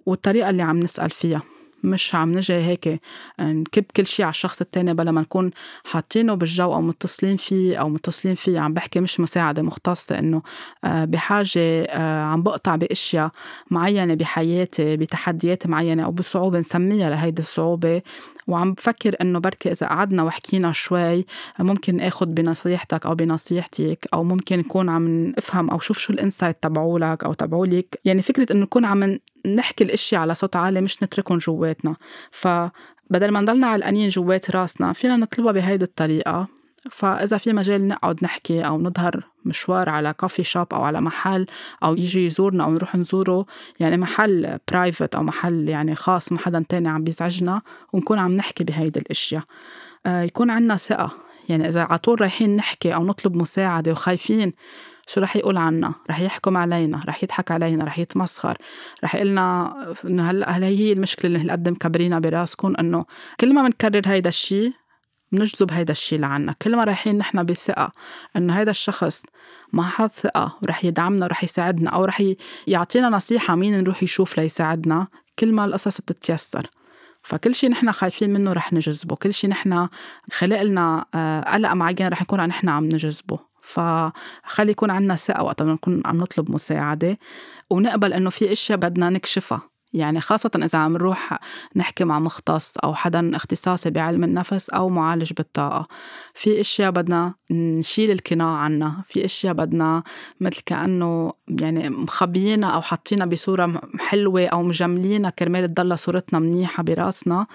والطريقة اللي عم نسأل فيها. مش عم نجي هيك نكب كل شيء على الشخص التاني بلا ما نكون حاطينه بالجو أو متصلين فيه أو متصلين فيه. عم بحكي مش مساعدة مختصة إنه آه، بحاجة آه، عم بقطع بأشياء معينة بحياتي بتحديات معينة أو بصعوبة نسميها لهيدي الصعوبة. وعم بفكر إنه بركي إذا قعدنا وحكينا شوي ممكن آخد بنصيحتك أو بنصيحتك أو ممكن نكون عم افهم أو شوف شو الإنسايت تبعولك أو تبعولك. يعني فكرة إنه نكون عم نحكي الاشياء على صوت عالي مش نتركهم جواتنا. فبدل ما نضلنا علقانين جوات راسنا فينا نطلبها بهيدي الطريقة. فإذا في مجال نقعد نحكي أو نظهر مشوار على coffee shop أو على محل أو يجي يزورنا أو نروح نزوره يعني محل private أو محل يعني خاص ما حدا تاني عم بيزعجنا ونكون عم نحكي بهيدي الأشياء. آه يكون عنا ثقة. يعني إذا على طول رايحين نحكي أو نطلب مساعدة وخايفين شو رح يقول عنا؟ رح يحكم علينا رح يضحك علينا رح يتمسخر. رح يقلنا إنه هلأ هل هي المشكلة اللي هالقد مكبرينها براسكم إنه كل ما بنكرر هيدا الشيء بنجذب هيدا الشيء لعنا. كل ما رايحين نحن بثقة إنه هيدا الشخص حد ثقة ورح يدعمنا ورح يساعدنا أو رح يعطينا نصيحة مين نروح يشوف ليساعدنا كل ما القصص بتتيسر. فكل شيء نحن خايفين منه رح نجذبه. كل شيء نحن خلق لنا آه، قلق معين رح نكون نحن عم نجذبه. فخلي يكون عنا ثقة وقت نكون عم نطلب مساعدة ونقبل إنه في أشياء بدنا نكشفها. يعني خاصة إذا عم نروح نحكي مع مختص أو حدا اختصاصي بعلم النفس أو معالج بالطاقة. في أشياء بدنا نشيل القناع عنا في أشياء بدنا مثل كأنه يعني مخبيينا أو حاطينها بصورة حلوة أو مجملينها كرمال تضل صورتنا منيحة براسنا.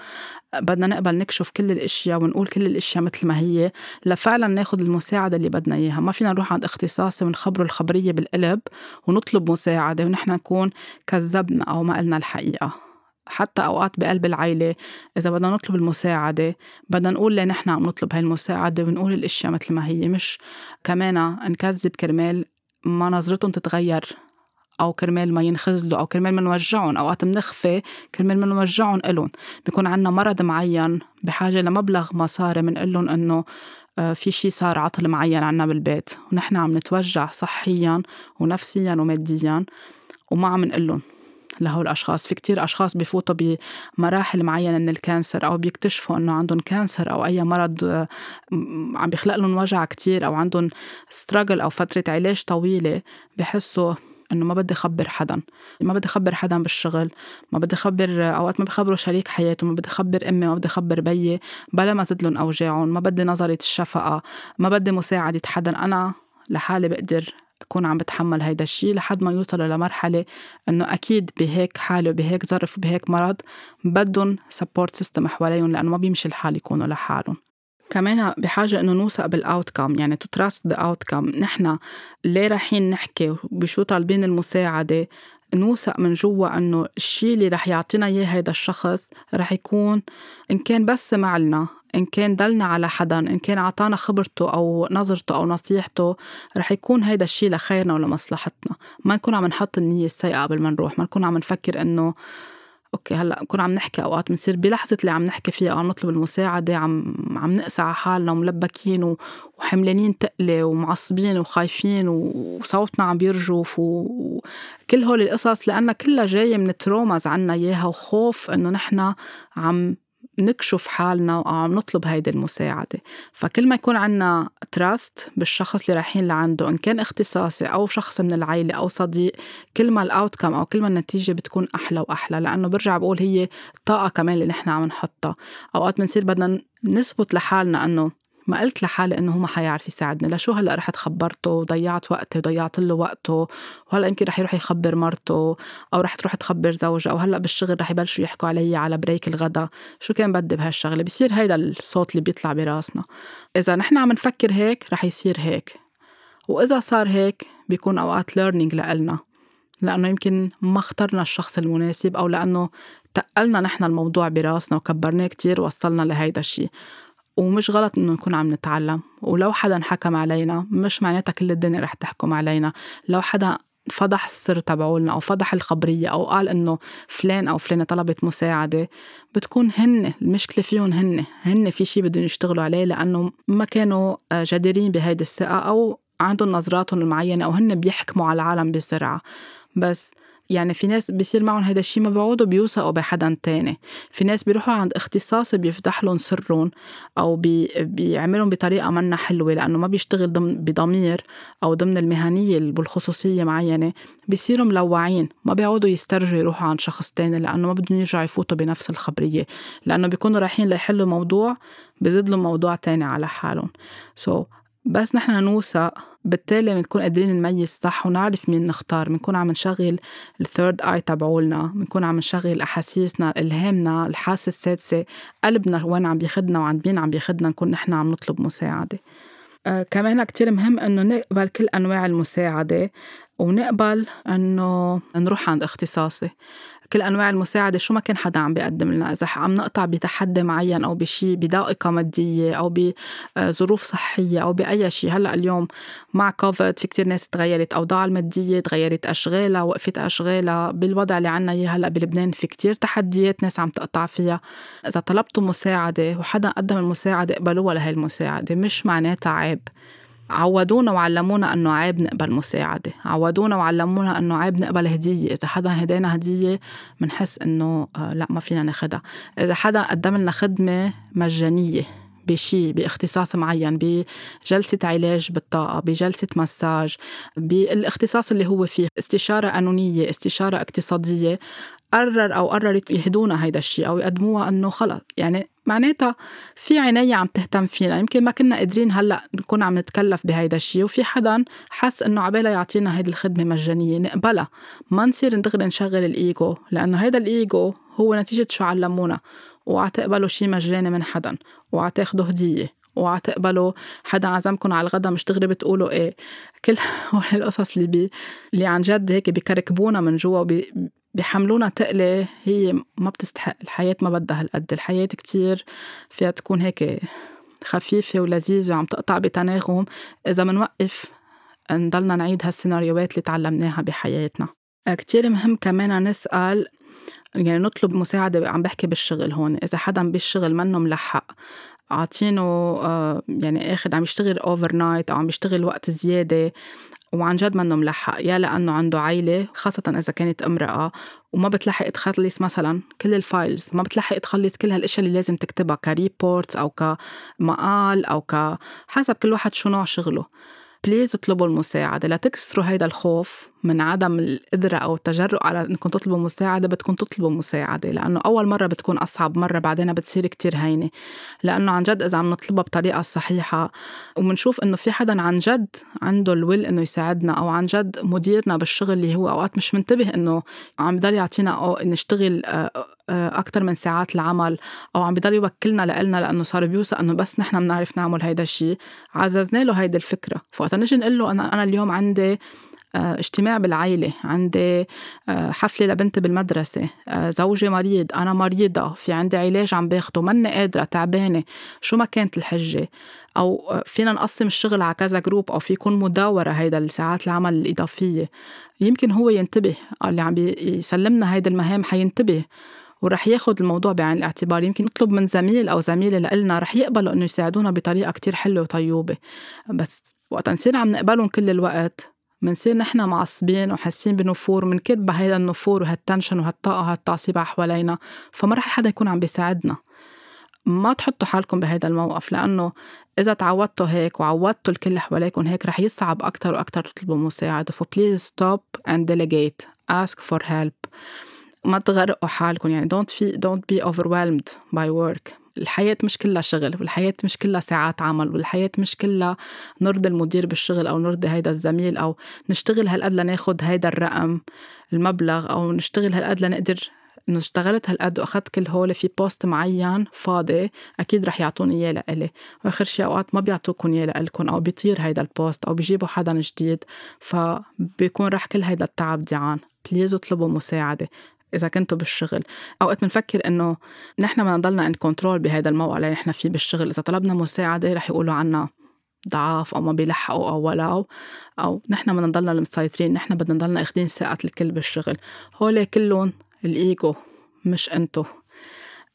بدنا نقبل نكشف كل الأشياء ونقول كل الأشياء مثل ما هي لفعلا ناخذ المساعدة اللي بدنا إياها. ما فينا نروح عند اختصاصي ونخبره الخبرية بالقلب ونطلب مساعدة ونحن نكون كذبنا أو ما قلنا الحقيقة. حتى أوقات بقلب العيلة إذا بدنا نطلب المساعدة بدنا نقول ليه نحن عم نطلب هاي المساعدة ونقول الأشياء مثل ما هي. مش كمان نكذب كرمال ما نظرتهم تتغير. أو كرمال ما ينخزلوا أو كرمال ما نوجعهم أوقات بنخفي كرمال ما نوجعهم إلهم. بيكون عندنا مرض معين بحاجة لمبلغ مصاري بنقول لهم إنه آه، في شيء صار عطل معين عنا بالبيت. ونحن عم نتوجع صحيا ونفسيا وماديا وما عم نقول لهم لهول الأشخاص. في كتير أشخاص بفوتوا بمراحل معينة من ال cancer أو بيكتشفوا أنه عندهم cancer أو أي مرض آه، عم بيخلق لهم وجع كتير أو عندهم struggle أو فترة علاج طويلة بحسوا إنه ما بدي أخبر حدا. ما بدي أخبر حدا بالشغل ما بدي أخبر أوقات ما بخبروا شريك حياته ما بدي أخبر أمي ما بدي أخبر بيي بلا ما زيد لهم أوجاعهم ما بدي نظرة الشفقة ما بدي مساعدة حدا. أنا لحالي بقدر أكون عم بتحمل هيدا الشيء لحد ما يوصلوا لمرحلة إنه أكيد بهيك حالة وبهيك ظرف وبهيك مرض بدهم support system حواليهم لأنه ما بيمشي الحال يكونوا لحالهم. كمان بحاجة إنه نوثق بال outcome يعني to trust the outcome نحن ليه رايحين نحكي بشو طالبين المساعدة؟ نوثق من جوا إنه الشيء اللي رح يعطينا إياه هيدا الشخص رح يكون إن كان بس سمع لنا إن كان دلنا على حدا إن كان عطانا خبرته أو نظرته أو نصيحته رح يكون هيدا الشيء لخيرنا ولمصلحتنا. ما نكون عم نحط النية السيئة قبل ما نروح ما نكون عم نفكر إنه أوكي هلأ نكون عم نحكي أوقات بنصير بلحظة اللي عم نحكي فيها عم نطلب المساعدة عم عم نقسى على حالنا وملبكين وحملانين تقلة ومعصبين وخايفين وصوتنا عم بيرجف وكل هول القصص لأنها كلها جاية من traumas عنا إياها وخوف إنه نحن عم نكشف حالنا أو عم نطلب هيدي المساعدة. فكل ما يكون عنا trust بالشخص اللي رايحين لعنده إن كان اختصاصي أو شخص من العيلة أو صديق كل ما ال outcome أو كل ما النتيجة بتكون أحلى وأحلى. لأنه برجع بقول هي طاقة كمان اللي نحن عم نحطها. أوقات بنصير بدنا نثبت لحالنا أنه ما قلت لحالي إنه هو ما حيعرف يساعدني. لشو هلأ رحت خبرته وضيعت وقتي وضيعت له وقته. وهلأ يمكن رح يروح يخبر مرته أو رح تروح تخبر زوجها. أو هلا بالشغل رح يبلشوا يحكوا علي على break الغدا. شو كان بدي بهالشغلة؟ بصير هيدا الصوت اللي بيطلع براسنا. إذا نحن عم نفكر هيك رح يصير هيك. وإذا صار هيك بيكون أوقات learning لإلنا. لأنه يمكن ما اخترنا الشخص المناسب أو لأنه تقلنا نحن الموضوع براسنا وكبرناه كتير وصلنا لهيدا الشيء ومش غلط إنه نكون عم نتعلم. ولو حدا حكم علينا مش معناتها كل الدنيا رح تحكم علينا. لو حدا فضح السر تبعولنا أو فضح الخبرية أو قال إنه فلان أو فلانة طلبت مساعدة بتكون هن المشكلة فيهم هن. هن في شيء بدهم يشتغلوا عليه لأنه ما كانوا جديرين بهيدي الثقة أو عندهم نظراتهم المعينة أو هن بيحكموا على العالم بسرعة. بس يعني في ناس بيصير معهم هذا الشيء ما بيعودوا بيوثقوا بحدا تاني. في ناس بيروحوا عند اختصاصي بيفتح لهم سرهم أو بي بيعملهم بطريقة منا حلوة لأنه ما بيشتغل ضمن بضمير أو ضمن المهنية بالخصوصيه معينة. بيصيروا ملوعين ما بيعودوا يسترجوا يروحوا عند شخص تاني لأنه ما بدهم يرجعوا يفوتوا بنفس الخبرية. لأنه بيكونوا رايحين ليحلوا موضوع بزيد لهم موضوع تاني على حالهم. سو so, بس نحن نوثق بالتالي بنكون قادرين نميز صح ونعرف مين نختار. بنكون عم نشغل الثيرد اي تبعولنا بنكون عم نشغل أحاسيسنا إلهامنا الحاسة السادسة قلبنا وين عم بيخدنا وعند مين عم بيخدنا نكون نحن عم نطلب مساعدة. آه كمان كتير مهم إنه نقبل كل أنواع المساعدة ونقبل إنه نروح عند اختصاصي. كل أنواع المساعدة شو ما كان حدا عم بيقدم لنا إذا عم نقطع بتحدي معين أو بشيء بضائقه مادية أو بظروف صحية أو بأي شيء هلأ اليوم مع كوفيد في كتير ناس تغيرت اوضاعها المادية تغيرت أشغالها وقفت أشغالها. بالوضع اللي عنا إياه هلأ بلبنان في كتير تحديات ناس عم تقطع فيها. إذا طلبتوا مساعدة وحدا قدم المساعدة اقبلوها لهي المساعدة مش معناتها عيب. عودونا وعلمونا انه عيب نقبل مساعدة. عودونا وعلمونا انه عيب نقبل هدية. إذا حدا هدينا هدية بنحس إنه آه، لا ما فينا ناخدها. إذا حدا قدم لنا خدمة مجانية بشيء باختصاص معين بجلسة علاج بالطاقة بجلسة مساج بالاختصاص اللي هو فيه استشارة قانونية استشارة اقتصادية قرر أو قررت يهدونا هيدا الشيء أو يقدموها إنه خلص. يعني معناتها في عناية عم تهتم فينا. يمكن ما كنا قادرين هلأ نكون عم نتكلف بهيدا الشيء. وفي حدا حس إنه عبالة يعطينا هيدي الخدمة مجانية. نقبلها. ما نصير دغري نشغل الإيجو. لأنه هيدا الإيجو هو نتيجة شو علمونا. وعتقبلوا شيء مجاني من حدا. وعتاخدوا هدية. وعتقبلوا حدا عزمكم على الغدا مش دغري بتقولوا إيه. كل هول القصص اللي بي اللي عن جد هيك بكركبونا من جوا بيحملونا تقلة هي ما بتستحق الحياة ما بدها هالقد الحياة كتير فيها تكون هيك خفيفة ولذيذة وعم تقطع بتناغم. إذا منوقف نضلنا نعيد هالسيناريوهات اللي تعلمناها بحياتنا. كتير مهم كمان نسأل يعني نطلب مساعدة عم بحكي بالشغل هون إذا حدا بالشغل منه ملحق عاطينه آه، يعني آخذ عم يشتغل overnight أو عم يشتغل وقت زيادة. وعن جد منه ملحق يا لأنه عنده عيلة خاصة إذا كانت امرأة وما بتلحق تخلص مثلا كل ال files ما بتلحق تخلص كل هالأشياء اللي لازم تكتبها ك reports أو كمقال أو ك حسب كل واحد شو نوع شغله. please اطلبوا المساعدة لا تكسروا هيدا الخوف. من عدم القدرة أو التجرؤ على إنكم تطلبوا مساعدة بدكم تطلبوا مساعدة لأنه أول مرة بتكون أصعب مرة بعدين بتصير كتير هينة. لأنه عن جد إذا عم نطلبها بطريقة صحيحة ومنشوف إنه في حدا عن جد عنده ال will إنه يساعدنا أو عن جد مديرنا بالشغل اللي هو أوقات مش منتبه إنه عم بضل يعطينا نشتغل آه، آه، أكتر من ساعات العمل أو عم بضل يوكلنا لإلنا لأنه صار بيوثق إنه بس نحن بنعرف نعمل هيدا الشيء عززنا له هيدي الفكرة. فوقت نجي نقول له أنا اليوم عندي آه، اجتماع بالعيلة عندي آه، حفلة لبنتي بالمدرسة. آه، زوجي مريض أنا مريضة في عندي علاج عم باخده مني قادرة تعبانة. شو ما كانت الحجة؟ أو فينا نقسم الشغل على كذا جروب أو في يكون مداورة هيدا الساعات العمل الإضافية. يمكن هو ينتبه اللي عم يسلمنا هيدا المهام حينتبه. ورح ياخد الموضوع بعين الاعتبار. يمكن نطلب من زميل أو زميلة لإلنا رح يقبلوا إنه يساعدونا بطريقة كتير حلوة وطيوبة. بس وقت نصير عم نئبلهم كل الوقت. منصير نحن معصبين وحاسين بنفور منكب بهيدا النفور وهال tension وهالطاقة وهالتعصيب حوالينا؟ فما رح حدا يكون عم بيساعدنا. ما تحطوا حالكم بهيدا الموقف لأنه إذا تعودتوا هيك وعودتوا الكل حواليكم هيك رح يصعب أكتر وأكتر تطلبوا مساعدة. ف please stop and delegate. Ask for help. ما تغرقوا حالكم يعني don't, feel, don't be overwhelmed by work. الحياة مش كلها شغل والحياة مش كلها ساعات عمل والحياة مش كلها نرضي المدير بالشغل أو نرضي هيدا الزميل أو نشتغل هالقد لناخد هيدا الرقم المبلغ أو نشتغل هالقد لنقدر إنه اشتغلت هالقد وأخذت كل هول في post معين فاضي أكيد رح يعطوني إياه لإلي. وآخر شيء أوقات ما بيعطوكم إياه لإلكم أو بيطير هيدا ال post أو بيجيبوا حدا جديد فبيكون رح كل هيدا التعب ديعان. please اطلبوا مساعدة. إذا كنتوا بالشغل. أوقات بنفكر إنه نحن بدنا نضلنا in control بهذا الموقع اللي نحن فيه بالشغل. إذا طلبنا مساعدة رح يقولوا عنا ضعاف أو ما بيلحقوا أو ولو أو نحن بدنا نضلنا المسيطرين. نحن بدنا نضلنا أخذين ثقه الكل بالشغل. هول كلهم الإيجو مش إنتو.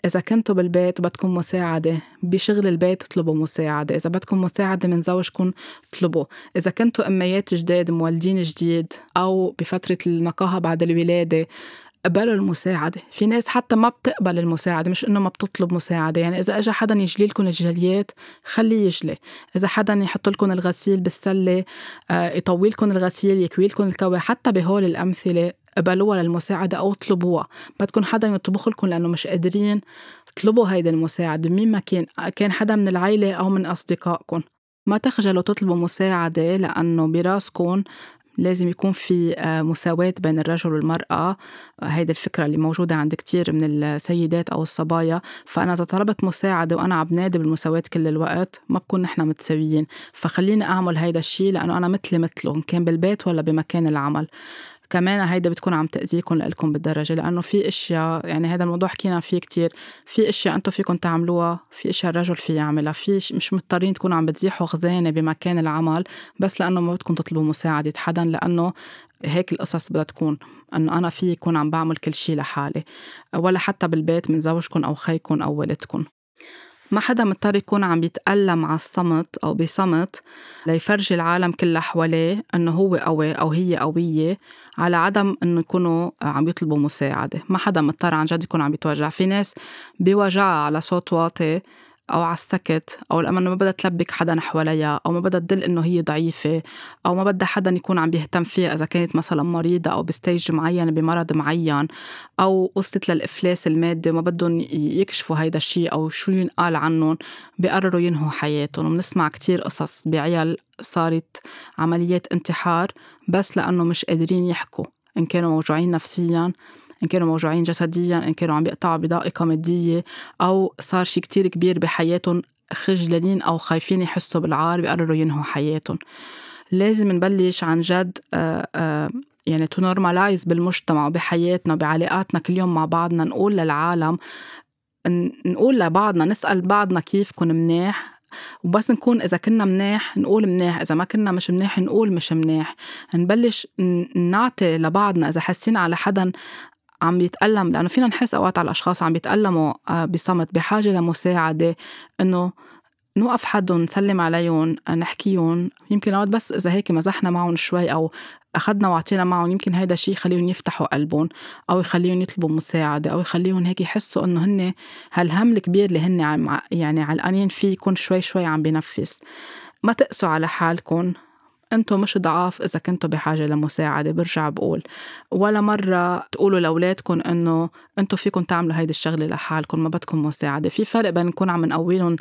إذا كنتوا بالبيت وبدكم مساعدة بشغل البيت اطلبوا مساعدة. إذا بدكم مساعدة من زوجكم اطلبوا. إذا كنتوا أميات جداد مولدين جديد أو بفترة النقاهة بعد الولادة قبلوا المساعدة. في ناس حتى ما بتقبل المساعدة مش إنه ما بتطلب مساعدة. يعني إذا أجا حدا يجلي لكم الجليات خليه يجلي. إذا حدا يحط لكم الغسيل بالسلة آه، يطوي لكم الغسيل يكوي لكم الكوي حتى بهول الأمثلة قبلوها للمساعدة أو اطلبوها. بدكم حدا يطبخ لكم لأنه مش قادرين اطلبوا هيدي المساعدة. مين ما كان كان حدا من العيلة أو من أصدقائكم. ما تخجلوا تطلبوا مساعدة لأنه براسكم لازم يكون في آه، مساواة بين الرجل والمرأة. هيدي الفكرة اللي موجودة عند كتير من السيدات أو الصبايا. فأنا إذا طلبت مساعدة وأنا عم بنادي بالمساواة كل الوقت ما بكون نحن متساويين. فخليني أعمل هيدا الشيء لأنه أنا مثلي مثله إن كان بالبيت ولا بمكان العمل. كمان هيدا بتكون عم تأذيكم لإلكم بالدرجة لأنه في أشياء يعني هذا الموضوع حكينا فيه كتير في أشياء أنتم فيكم تعملوها في أشياء الرجل في يعملها في مش مضطرين تكونوا عم بتزيحوا خزانة بمكان العمل بس لأنه ما بدكم تطلبوا مساعدة حدا لأنه هيك القصص بدها تكون إنه أنا في يكون عم بعمل كل شيء لحالي ولا حتى بالبيت من زوجكم أو خيكم أو والدكم ما حدا مضطر يكون عم يتألم على الصمت أو بصمت ليفرجي العالم كلها حواليه إنه هو قوي أو هي قوية على عدم إنه يكونوا عم يطلبوا مساعدة. ما حدا مضطر عن جد يكون عم يتوجع. في ناس بوجعها على صوت واطي أو على السكت أو لما ما بدها تلبك حدا حواليها أو ما بدها تدل إنه هي ضعيفة أو ما بدها حدا يكون عم بيهتم فيها إذا كانت مثلا مريضة أو ب stage معين بمرض معين أو وصلت للإفلاس المادي وما بدهم يكشفوا هيدا الشيء أو شو ينقال عنهم بيقرروا ينهوا حياتهم وبنسمع كتير قصص بعيال صارت عمليات انتحار بس لأنه مش قادرين يحكوا إن كانوا موجوعين نفسيا. إن كانوا موجوعين جسديا إن كانوا عم بيقطعوا بضائقة مادية أو صار شيء كتير كبير بحياتهم خجلانين أو خايفين يحسوا بالعار بيقرروا ينهوا حياتهم. لازم نبلش عن جد آآ آآ يعني to normalize بالمجتمع وبحياتنا وبعلاقاتنا كل يوم مع بعضنا نقول للعالم نقول لبعضنا نسأل بعضنا كيفكم مناح وبس نكون إذا كنا مناح نقول مناح إذا ما كنا مش مناح نقول مش مناح نبلش نعطي لبعضنا إذا حاسين على حدا عم يتألم لأنه فينا نحس أوقات على الأشخاص عم بيتألموا آه، بصمت بحاجة لمساعدة إنه نوقف حدهم نسلم عليهم نحكيهم. يمكن أوقات بس إذا هيك مزحنا معهم شوي أو أخذنا وعطينا معهم يمكن هيدا الشيء يخليهم يفتحوا قلبهم أو يخليهم يطلبوا مساعدة أو يخليهم هيك يحسوا إنه هن هالهم الكبير اللي هن يعني علقانين فيه يكون شوي شوي عم بينفس. ما تقسوا على حالكم. أنتم مش ضعاف إذا كنتوا بحاجة لمساعدة برجع بقول. ولا مرة تقولوا لأولادكم إنه أنتم فيكم تعملوا هيدي الشغلة لحالكم ما بدكم مساعدة. في فرق بين نكون عم نقوي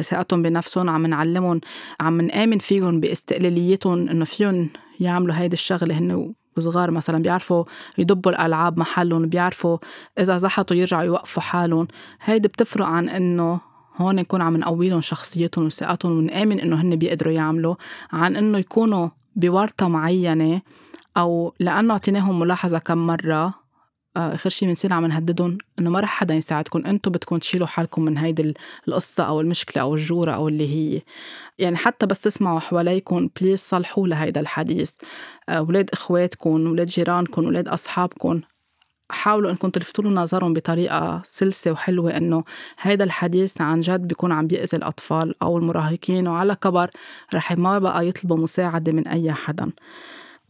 ثقتهم بنفسهم عم نعلمهم عم نآمن فيهم باستقلاليتهم إنه فيهم يعملوا هيدي الشغلة هن وصغار مثلا بيعرفوا يدبوا الألعاب محلهم بيعرفوا إذا زحطوا يرجعوا يوقفوا حالهم هيدي بتفرق عن إنه هون نكون عم نقوي لهم شخصيتهم وثقتهم ونآمن إنه هن بيقدروا يعملوا عن إنه يكونوا بورطة معينة أو لأنه أعطيناهم ملاحظة كم مرة آه، آخر شيء بنصير عم نهددهم إنه ما رح حدا يساعدكم أنتم بدكم تشيلوا حالكم من هيدي القصة أو المشكلة أو الجورة أو اللي هي. يعني حتى بس تسمعوا حواليكم بليز صلحوا لهيدا الحديث. أولاد آه، إخواتكم أولاد جيرانكم أولاد أصحابكم. حاولوا إنكم تلفتوا له نظرهم بطريقة سلسة وحلوة إنه هيدا الحديث عن جد بيكون عم بيأذي الأطفال أو المراهقين وعلى كبر رح ما بقى يطلبوا مساعدة من أي حدا.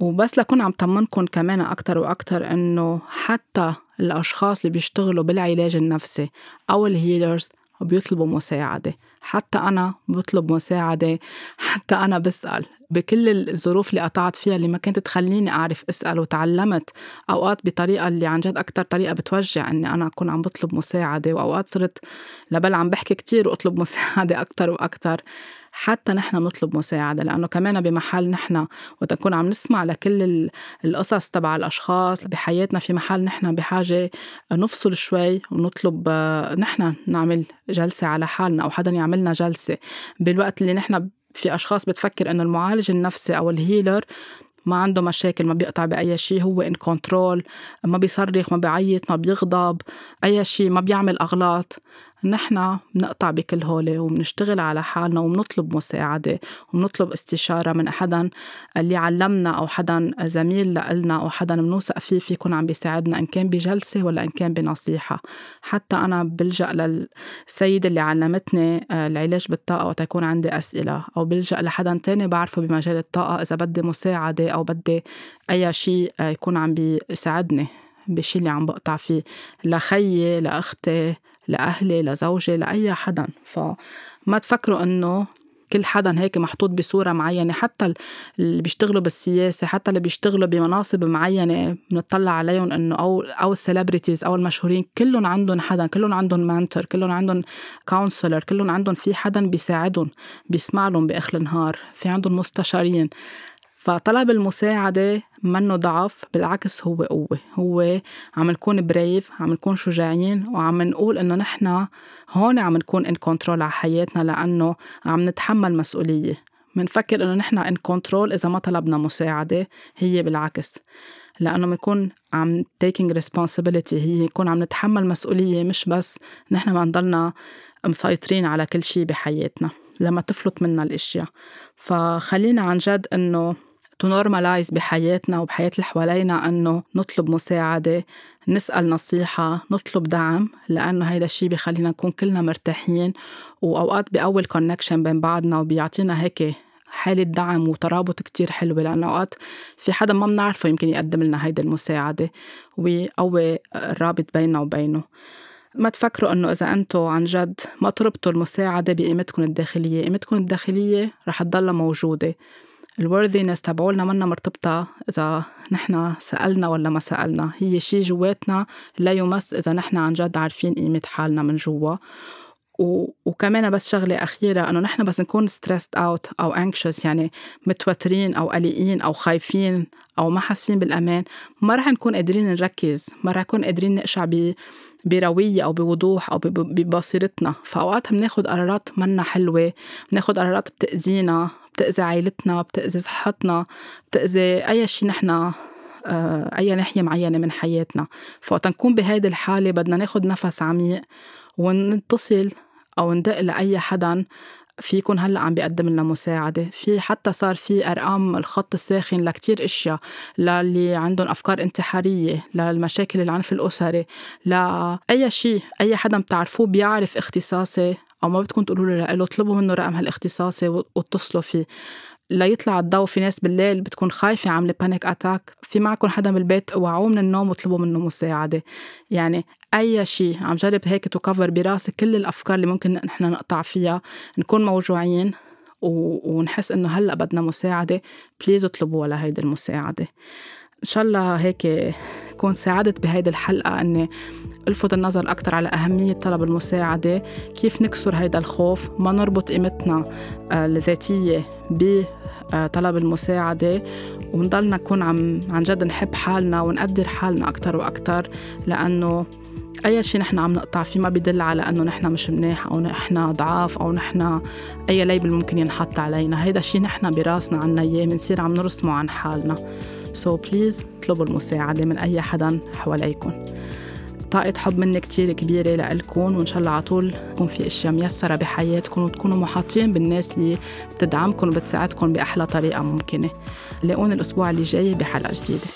وبس لكون عم طمنكم كمان أكتر وأكتر إنه حتى الأشخاص اللي بيشتغلوا بالعلاج النفسي أو الهيلرز وبيطلبوا مساعدة. حتى أنا بطلب مساعدة حتى أنا بسأل. بكل الظروف اللي قطعت فيها اللي ما كانت تخليني أعرف أسأل وتعلمت أوقات بطريقة اللي عن جد أكتر طريقة بتوجع إني أنا أكون عم بطلب مساعدة وأوقات صرت لبل عم بحكي كتير وأطلب مساعدة أكتر وأكتر. حتى نحن بنطلب مساعدة لأنه كمان بمحل نحن وقت نكون عم نسمع لكل القصص تبع الأشخاص بحياتنا في محل نحن بحاجة نفصل شوي ونطلب نحن نعمل جلسة على حالنا أو حدا يعملنا جلسة. بالوقت اللي نحن في أشخاص بتفكر إنه المعالج النفسي أو الهيلر ما عنده مشاكل ما بيقطع بأي شيء هو ان كنترول ما بيصرخ ما بيعيط ما بيغضب أي شيء ما بيعمل أغلاط. نحن بنقطع بكل هول وبنشتغل على حالنا وبنطلب مساعدة وبنطلب استشارة من حدا اللي علمنا أو حدا زميل لنا أو حدا بنوثق فيه فيكون عم بيساعدنا إن كان بجلسة ولا إن كان بنصيحة. حتى أنا بلجأ للسيدة اللي علمتني آه، العلاج بالطاقة وقت يكون عندي أسئلة أو بلجأ لحدا تاني بعرفه بمجال الطاقة إذا بدي مساعدة أو بدي أي شيء آه، يكون عم بيساعدني بشي اللي عم بقطع فيه لخيي لأختي لأهلي لزوجي لأي حدا. فما تفكروا إنه كل حدا هيك محطوط بصورة معينة. حتى اللي بيشتغلوا بالسياسة حتى اللي بيشتغلوا بمناصب معينة بنطلع عليهم إنه أو أو ال celebrities أو المشهورين. كلهم عندهم حدا كلهم عندهم mentor كلهم عندهم counselor كلهم عندهم في حدا بيساعدهم بيسمع لهم بآخر النهار. في عندهم مستشارين. فطلب المساعدة منه ضعف بالعكس هو قوة. هو عم نكون brave عم نكون شجاعين وعم نقول إنه نحن هون عم نكون in control على حياتنا لأنه عم نتحمل مسؤولية. منفكر إنه نحن in control إذا ما طلبنا مساعدة هي بالعكس. لأنه بنكون عم taking responsibility هي يكون عم نتحمل مسؤولية مش بس نحن ما نضلنا مسيطرين على كل شيء بحياتنا لما تفلت منا الأشياء. فخلينا عن جد إنه to normalize بحياتنا وبحياة اللي حوالينا إنه نطلب مساعدة نسأل نصيحة نطلب دعم لأنه هيدا الشيء بخلينا نكون كلنا مرتاحين. وأوقات بقوي ال connection بين بعضنا وبيعطينا هيك حالة دعم وترابط كتير حلوة لأنه أوقات في حدا ما بنعرفه يمكن يقدم لنا هيدي المساعدة ويقوي الرابط بيننا وبينه. ما تفكروا إنه إذا أنتم عن جد ما تربطوا المساعدة بقيمتكم الداخلية قيمتكم الداخلية رح تضلها موجودة. الورثينس تبعولنا منا مرتبطة إذا نحن سألنا ولا ما سألنا. هي شي جواتنا لا يمس إذا نحن عن جد عارفين قيمة حالنا من جوا. و... وكمان بس شغلة أخيرة إنه نحن بس نكون stressed out أو anxious يعني متوترين أو قلقين أو خايفين أو ما حاسين بالأمان. ما رح نكون قادرين نركز ما رح نكون قادرين نقشع ب... بروية أو بوضوح أو ببصيرتنا. فأوقات بناخد قرارات منا حلوة بناخد قرارات بتأذينا. بتأذي عائلتنا بتأذي صحتنا بتأذي أي شيء نحن آه، أي ناحية معينة من حياتنا. فوقت نكون بهيدي الحالة بدنا ناخد نفس عميق ونتصل أو ندق لأي حدا في يكون هلأ عم بيقدم لنا مساعدة. في حتى صار في أرقام الخط الساخن لكتير أشياء للي عندهم أفكار انتحارية للمشاكل العنف الأسري لأي شيء أي حدا بتعرفوه بيعرف اختصاصي أو ما بدكم تقولوا له له اطلبوا منه رقم هالاختصاصي واتصلوا فيه. ليطلع الضوء في ناس بالليل بتكون خايفة عاملة panic attack في معكم حدا بالبيت وعوه من النوم واطلبوا منه مساعدة. يعني أي شيء عم جرب هيك تكفر براسي كل الأفكار اللي ممكن نحن نقطع فيها نكون موجوعين ونحس إنه هلأ بدنا مساعدة. بليز اطلبوا لهيدي المساعدة. إن شاء الله هيك كون ساعدت بهيدي الحلقة أني ألفت النظر أكثر على أهمية طلب المساعدة كيف نكسر هيدا الخوف ما نربط قيمتنا آه، الذاتية بطلب المساعدة ونضلنا نكون عم عن جد نحب حالنا ونقدر حالنا أكثر وأكثر لأنه أي شيء نحن عم نقطع فيه ما بيدل على أنه نحن مش منيح أو نحن ضعاف أو نحن أي label ممكن ينحط علينا هيدا الشيء نحن براسنا عنا إياه بنصير عم نرسمه عن حالنا. so so please اطلبوا المساعدة من أي حدا حواليكم. طاقة حب مني كتير كبيرة لإلكم وإن شاء الله على طول يكون في أشياء ميسرة بحياتكم وتكونوا محاطين بالناس اللي بتدعمكم وبتساعدكم بأحلى طريقة ممكنة. لاقوني الأسبوع اللي جاي بحلقة جديدة.